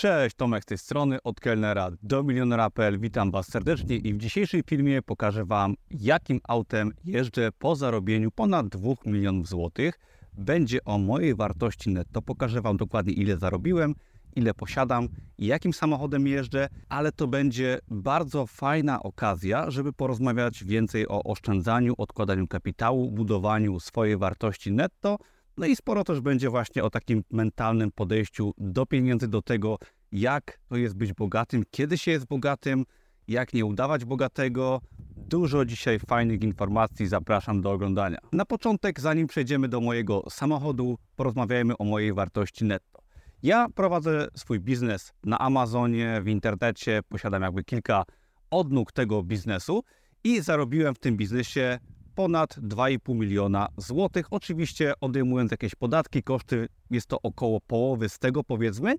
Cześć, Tomek z tej strony, od kelnera do milionera.pl. Witam Was serdecznie i w dzisiejszym filmie pokażę Wam, jakim autem jeżdżę po zarobieniu ponad 2 milionów złotych. Będzie o mojej wartości netto. Pokażę Wam dokładnie, ile zarobiłem, ile posiadam jakim samochodem jeżdżę, ale to będzie bardzo fajna okazja, żeby porozmawiać więcej o oszczędzaniu, odkładaniu kapitału, budowaniu swojej wartości netto. No i sporo też będzie właśnie o takim mentalnym podejściu do pieniędzy, do tego, jak to jest być bogatym, kiedy się jest bogatym, jak nie udawać bogatego. Dużo dzisiaj fajnych informacji, zapraszam do oglądania. Na początek, zanim przejdziemy do mojego samochodu, porozmawiajmy o mojej wartości netto. Ja prowadzę swój biznes na Amazonie, w internecie, posiadam jakby kilka odnóg tego biznesu i zarobiłem w tym biznesie ponad 2,5 miliona złotych. Oczywiście odejmując jakieś podatki, koszty, jest to około połowy z tego powiedzmy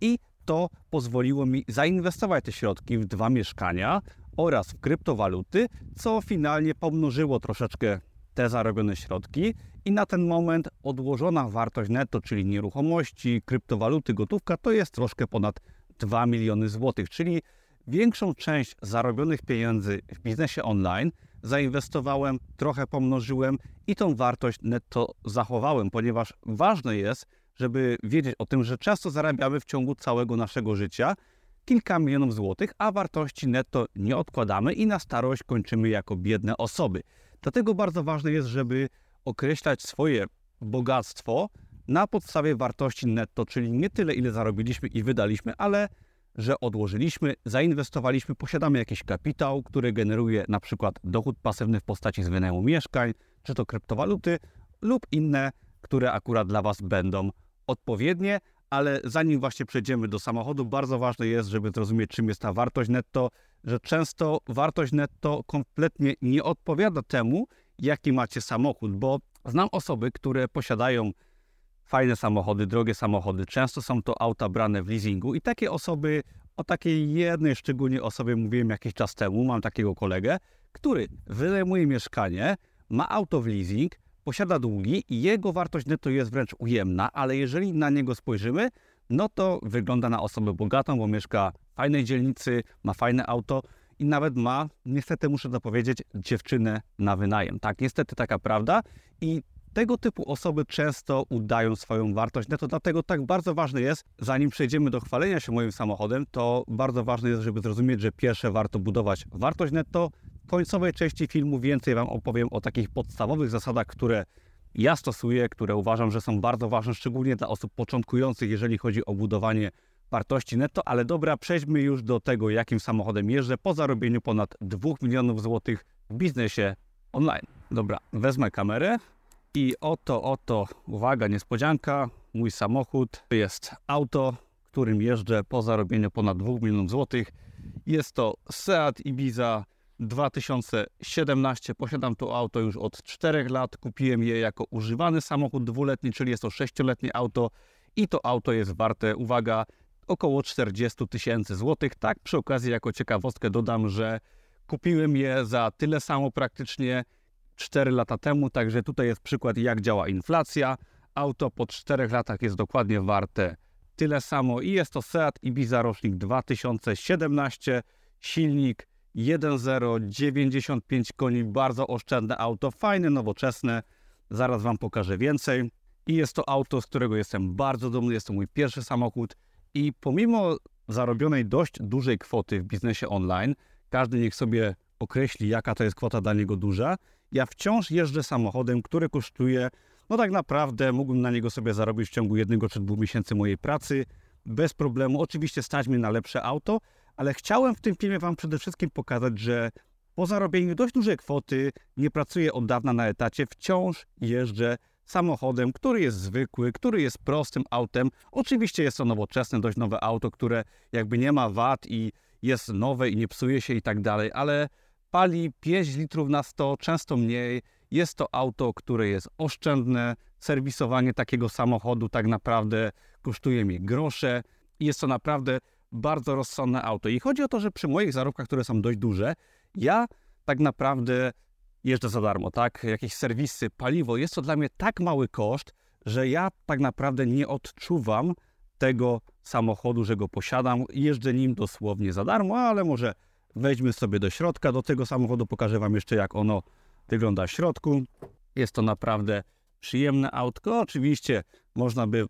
i to pozwoliło mi zainwestować te środki w dwa mieszkania oraz w kryptowaluty, co finalnie pomnożyło troszeczkę te zarobione środki i na ten moment odłożona wartość netto, czyli nieruchomości, kryptowaluty, gotówka, to jest troszkę ponad 2 miliony złotych, czyli większą część zarobionych pieniędzy w biznesie online zainwestowałem, trochę pomnożyłem i tą wartość netto zachowałem, ponieważ ważne jest, żeby wiedzieć o tym, że często zarabiamy w ciągu całego naszego życia kilka milionów złotych, a wartości netto nie odkładamy i na starość kończymy jako biedne osoby. Dlatego bardzo ważne jest, żeby określać swoje bogactwo na podstawie wartości netto, czyli nie tyle, ile zarobiliśmy i wydaliśmy, ale że odłożyliśmy, zainwestowaliśmy, posiadamy jakiś kapitał, który generuje na przykład dochód pasywny w postaci z wynajmu mieszkań, czy to kryptowaluty lub inne, które akurat dla Was będą odpowiednie, ale zanim właśnie przejdziemy do samochodu, bardzo ważne jest, żeby zrozumieć, czym jest ta wartość netto, że często wartość netto kompletnie nie odpowiada temu, jaki macie samochód, bo znam osoby, które posiadają fajne samochody, drogie samochody, często są to auta brane w leasingu i takie osoby, o takiej jednej szczególnie osobie mówiłem jakiś czas temu, mam takiego kolegę, który wynajmuje mieszkanie, ma auto w leasing, posiada długi i jego wartość netto jest wręcz ujemna, ale jeżeli na niego spojrzymy, no to wygląda na osobę bogatą, bo mieszka w fajnej dzielnicy, ma fajne auto i nawet ma, niestety muszę to powiedzieć, dziewczynę na wynajem. Tak, niestety taka prawda i tego typu osoby często udają swoją wartość netto, dlatego tak bardzo ważne jest, zanim przejdziemy do chwalenia się moim samochodem, to bardzo ważne jest, żeby zrozumieć, że pierwsze warto budować wartość netto, w końcowej części filmu więcej Wam opowiem o takich podstawowych zasadach, które ja stosuję, które uważam, że są bardzo ważne, szczególnie dla osób początkujących, jeżeli chodzi o budowanie wartości netto. Ale dobra, przejdźmy już do tego, jakim samochodem jeżdżę po zarobieniu ponad 2 milionów złotych w biznesie online. Dobra, wezmę kamerę i oto, oto, uwaga, niespodzianka, mój samochód jest auto, którym jeżdżę po zarobieniu ponad 2 milionów złotych. Jest to Seat Ibiza 2017. Posiadam to auto już od 4 lat. Kupiłem je jako używany samochód dwuletni, czyli jest to 6-letnie auto i to auto jest warte, uwaga, około 40 tysięcy złotych. Tak, przy okazji, jako ciekawostkę dodam, że kupiłem je za tyle samo praktycznie 4 lata temu, także tutaj jest przykład, jak działa inflacja. Auto po 4 latach jest dokładnie warte tyle samo i jest to Seat Ibiza rocznik 2017, silnik 1.0, 95 koni, bardzo oszczędne auto, fajne, nowoczesne. Zaraz Wam pokażę więcej. I jest to auto, z którego jestem bardzo dumny, jest to mój pierwszy samochód i pomimo zarobionej dość dużej kwoty w biznesie online, każdy niech sobie określi, jaka to jest kwota dla niego duża, ja wciąż jeżdżę samochodem, który kosztuje, no tak naprawdę mógłbym na niego sobie zarobić w ciągu jednego czy dwóch miesięcy mojej pracy, bez problemu. Oczywiście stać mnie na lepsze auto, ale chciałem w tym filmie Wam przede wszystkim pokazać, że po zarobieniu dość dużej kwoty, nie pracuję od dawna na etacie, wciąż jeżdżę samochodem, który jest zwykły, który jest prostym autem. Oczywiście jest to nowoczesne, dość nowe auto, które jakby nie ma wad i jest nowe i nie psuje się i tak dalej, ale pali 5 litrów na 100, często mniej. Jest to auto, które jest oszczędne. Serwisowanie takiego samochodu tak naprawdę kosztuje mi grosze. Jest to naprawdę bardzo rozsądne auto. I chodzi o to, że przy moich zarobkach, które są dość duże, ja tak naprawdę jeżdżę za darmo, tak? Jakieś serwisy, paliwo, jest to dla mnie tak mały koszt, że ja tak naprawdę nie odczuwam tego samochodu, że go posiadam. Jeżdżę nim dosłownie za darmo, ale może wejdźmy sobie do środka. Do tego samochodu pokażę Wam jeszcze, jak ono wygląda w środku. Jest to naprawdę przyjemne autko. Oczywiście można by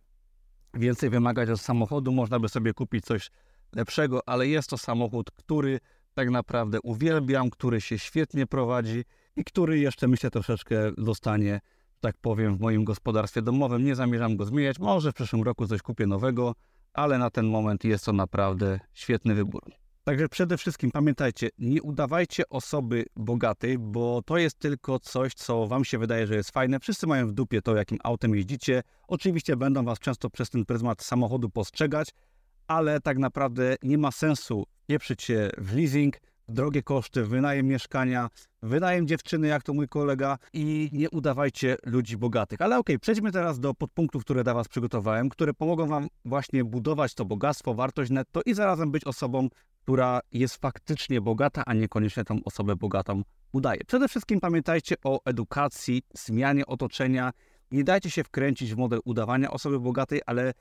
więcej wymagać od samochodu, można by sobie kupić coś lepszego, ale jest to samochód, który tak naprawdę uwielbiam, który się świetnie prowadzi i który jeszcze myślę troszeczkę zostanie, tak powiem, w moim gospodarstwie domowym. Nie zamierzam go zmieniać. Może w przyszłym roku coś kupię nowego, ale na ten moment jest to naprawdę świetny wybór. Także przede wszystkim pamiętajcie, nie udawajcie osoby bogatej, bo to jest tylko coś, co Wam się wydaje, że jest fajne. Wszyscy mają w dupie to, jakim autem jeździcie. Oczywiście będą Was często przez ten pryzmat samochodu postrzegać, ale tak naprawdę nie ma sensu pieprzyć się w leasing, drogie koszty, wynajem mieszkania, wynajem dziewczyny, jak to mój kolega i nie udawajcie ludzi bogatych. Ale okej, okay, przejdźmy teraz do podpunktów, które dla Was przygotowałem, które pomogą Wam właśnie budować to bogactwo, wartość netto i zarazem być osobą, która jest faktycznie bogata, a niekoniecznie tą osobę bogatą udaje. Przede wszystkim pamiętajcie o edukacji, zmianie otoczenia. Nie dajcie się wkręcić w model udawania osoby bogatej, ale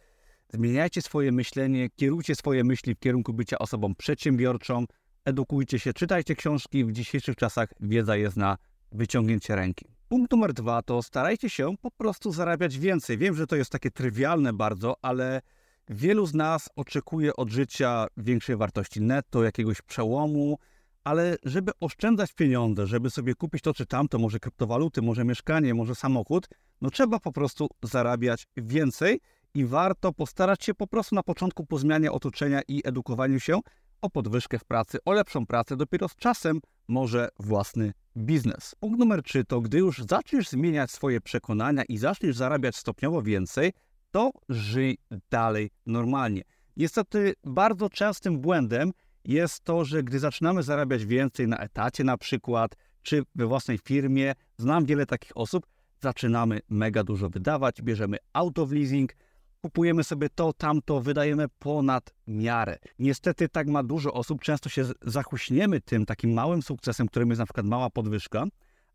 zmieniajcie swoje myślenie, kierujcie swoje myśli w kierunku bycia osobą przedsiębiorczą, edukujcie się, czytajcie książki. W dzisiejszych czasach wiedza jest na wyciągnięcie ręki. Punkt numer dwa to starajcie się po prostu zarabiać więcej. Wiem, że to jest takie trywialne bardzo, ale wielu z nas oczekuje od życia większej wartości netto, jakiegoś przełomu, ale żeby oszczędzać pieniądze, żeby sobie kupić to czy tamto, może kryptowaluty, może mieszkanie, może samochód, no trzeba po prostu zarabiać więcej i warto postarać się po prostu na początku po zmianie otoczenia i edukowaniu się o podwyżkę w pracy, o lepszą pracę, dopiero z czasem może własny biznes. Punkt numer 3 to gdy już zaczniesz zmieniać swoje przekonania i zaczniesz zarabiać stopniowo więcej, to żyj dalej normalnie. Niestety bardzo częstym błędem jest to, że gdy zaczynamy zarabiać więcej na etacie na przykład, czy we własnej firmie, znam wiele takich osób, zaczynamy mega dużo wydawać, bierzemy auto w leasing, kupujemy sobie to, tamto, wydajemy ponad miarę. Niestety tak ma dużo osób, często się zachuśniemy tym takim małym sukcesem, którym jest na przykład mała podwyżka,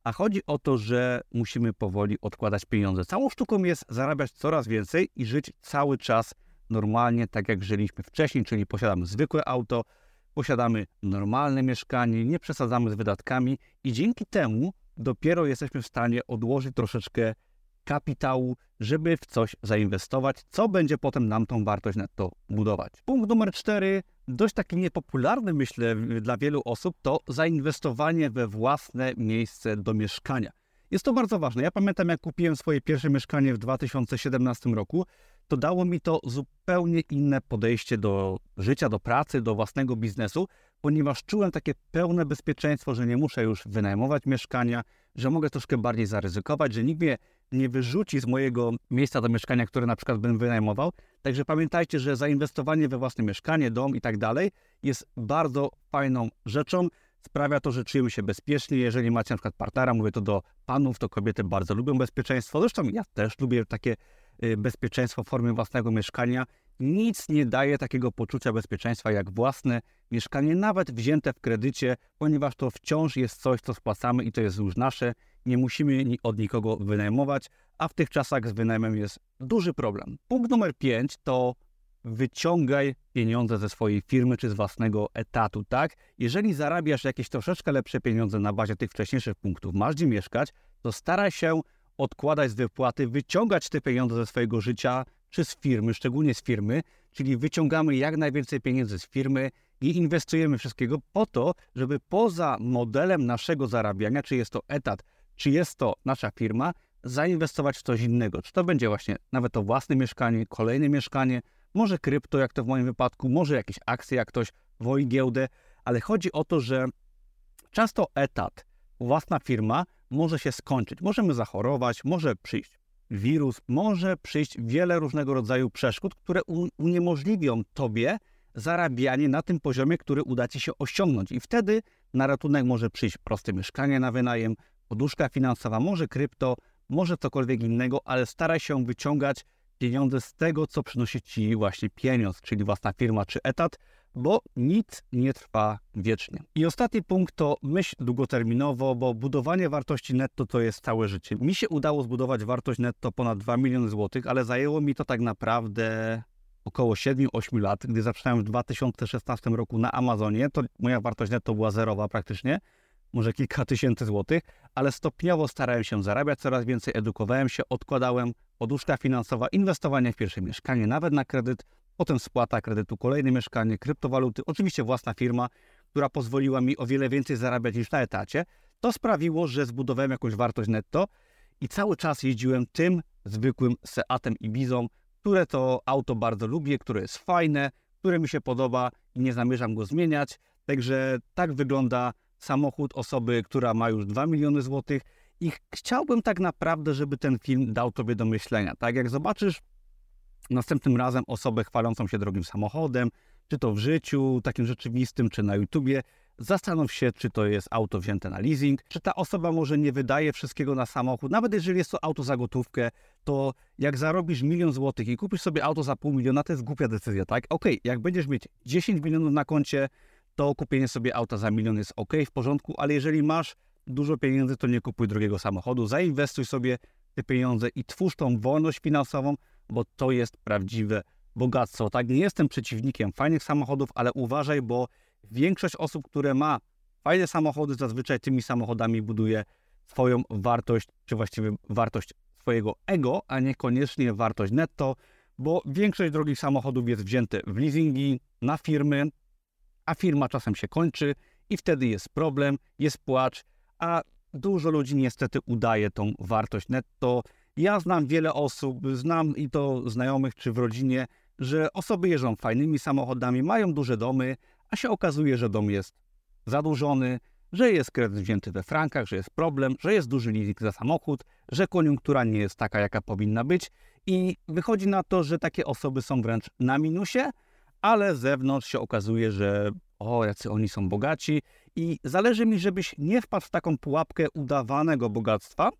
a chodzi o to, że musimy powoli odkładać pieniądze. Całą sztuką jest zarabiać coraz więcej i żyć cały czas normalnie, tak jak żyliśmy wcześniej, czyli posiadamy zwykłe auto, posiadamy normalne mieszkanie, nie przesadzamy z wydatkami i dzięki temu dopiero jesteśmy w stanie odłożyć troszeczkę kapitału, żeby w coś zainwestować, co będzie potem nam tą wartość netto budować. Punkt numer cztery, dość taki niepopularny myślę dla wielu osób, to zainwestowanie we własne miejsce do mieszkania. Jest to bardzo ważne. Ja pamiętam, jak kupiłem swoje pierwsze mieszkanie w 2017 roku, to dało mi to zupełnie inne podejście do życia, do pracy, do własnego biznesu, ponieważ czułem takie pełne bezpieczeństwo, że nie muszę już wynajmować mieszkania, że mogę troszkę bardziej zaryzykować, że nikt mnie nie wyrzuci z mojego miejsca do mieszkania, które na przykład bym wynajmował. Także pamiętajcie, że zainwestowanie we własne mieszkanie, dom i tak dalej jest bardzo fajną rzeczą. Sprawia to, że czujemy się bezpiecznie. Jeżeli macie na przykład partnera, mówię to do panów, to kobiety bardzo lubią bezpieczeństwo. Zresztą ja też lubię takie y, bezpieczeństwo w formie własnego mieszkania. Nic nie daje takiego poczucia bezpieczeństwa jak własne mieszkanie, nawet wzięte w kredycie, ponieważ to wciąż jest coś, co spłacamy i to jest już nasze nie musimy od nikogo wynajmować, a w tych czasach z wynajmem jest duży problem. Punkt numer 5 to wyciągaj pieniądze ze swojej firmy czy z własnego etatu, tak? Jeżeli zarabiasz jakieś troszeczkę lepsze pieniądze na bazie tych wcześniejszych punktów, masz gdzie mieszkać, to staraj się odkładać z wypłaty, wyciągać te pieniądze ze swojego życia czy z firmy, szczególnie z firmy, czyli wyciągamy jak najwięcej pieniędzy z firmy i inwestujemy wszystkiego po to, żeby poza modelem naszego zarabiania, czy jest to etat, czy jest to nasza firma, zainwestować w coś innego. Czy to będzie właśnie nawet to własne mieszkanie, kolejne mieszkanie, może krypto, jak to w moim wypadku, może jakieś akcje, jak ktoś woi giełdę, ale chodzi o to, że często etat, własna firma może się skończyć. Możemy zachorować, może przyjść wirus, może przyjść wiele różnego rodzaju przeszkód, które uniemożliwią tobie zarabianie na tym poziomie, który uda ci się osiągnąć. I wtedy na ratunek może przyjść proste mieszkanie na wynajem, poduszka finansowa, może krypto, może cokolwiek innego, ale staraj się wyciągać pieniądze z tego, co przynosi Ci właśnie pieniądz, czyli własna firma czy etat, bo nic nie trwa wiecznie. I ostatni punkt to myśl długoterminowo, bo budowanie wartości netto to jest całe życie. Mi się udało zbudować wartość netto ponad 2 miliony złotych, ale zajęło mi to tak naprawdę około 7-8 lat, gdy zaczynałem w 2016 roku na Amazonie, to moja wartość netto była zerowa praktycznie, może kilka tysięcy złotych, ale stopniowo starałem się zarabiać coraz więcej, edukowałem się, odkładałem poduszka finansowa, inwestowanie w pierwsze mieszkanie, nawet na kredyt, potem spłata kredytu, kolejne mieszkanie, kryptowaluty, oczywiście własna firma, która pozwoliła mi o wiele więcej zarabiać niż na etacie. To sprawiło, że zbudowałem jakąś wartość netto i cały czas jeździłem tym zwykłym Seatem Ibizą, które to auto bardzo lubię, które jest fajne, które mi się podoba i nie zamierzam go zmieniać. Także tak wygląda samochód osoby, która ma już 2 miliony złotych i chciałbym tak naprawdę, żeby ten film dał tobie do myślenia. Tak jak zobaczysz następnym razem osobę chwalącą się drogim samochodem, czy to w życiu takim rzeczywistym, czy na YouTubie, zastanów się, czy to jest auto wzięte na leasing, czy ta osoba może nie wydaje wszystkiego na samochód. Nawet jeżeli jest to auto za gotówkę, to jak zarobisz milion złotych i kupisz sobie auto za pół miliona, to jest głupia decyzja, tak? Okej, okay, jak będziesz mieć 10 milionów na koncie, to kupienie sobie auta za milion jest ok, w porządku, ale jeżeli masz dużo pieniędzy, to nie kupuj drogiego samochodu, zainwestuj sobie te pieniądze i twórz tą wolność finansową, bo to jest prawdziwe bogactwo. Tak, nie jestem przeciwnikiem fajnych samochodów, ale uważaj, bo większość osób, które ma fajne samochody, zazwyczaj tymi samochodami buduje swoją wartość, czy właściwie wartość swojego ego, a niekoniecznie wartość netto, bo większość drogich samochodów jest wzięte w leasingi, na firmy, a firma czasem się kończy i wtedy jest problem, jest płacz, a dużo ludzi niestety udaje tą wartość netto. Ja znam wiele osób, znam i to znajomych czy w rodzinie, że osoby jeżdżą fajnymi samochodami, mają duże domy, a się okazuje, że dom jest zadłużony, że jest kredyt wzięty we frankach, że jest problem, że jest duży leasing za samochód, że koniunktura nie jest taka, jaka powinna być i wychodzi na to, że takie osoby są wręcz na minusie, ale z zewnątrz się okazuje, że o, jacy oni są bogaci i zależy mi, żebyś nie wpadł w taką pułapkę udawanego bogactwa,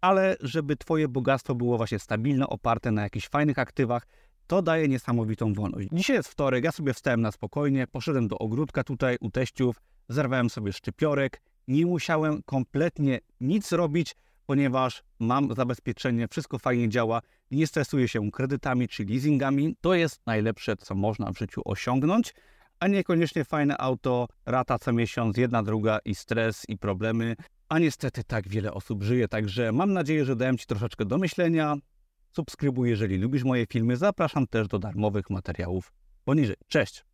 ale żeby twoje bogactwo było właśnie stabilne, oparte na jakichś fajnych aktywach, to daje niesamowitą wolność. Dzisiaj jest wtorek, ja sobie wstałem na spokojnie, poszedłem do ogródka tutaj u teściów, zerwałem sobie szczypiorek, nie musiałem kompletnie nic robić, ponieważ mam zabezpieczenie, wszystko fajnie działa, nie stresuję się kredytami czy leasingami. To jest najlepsze, co można w życiu osiągnąć, a niekoniecznie fajne auto, rata co miesiąc, jedna, druga i stres i problemy. A niestety tak wiele osób żyje, także mam nadzieję, że dałem Ci troszeczkę do myślenia. Subskrybuj, jeżeli lubisz moje filmy. Zapraszam też do darmowych materiałów poniżej. Cześć!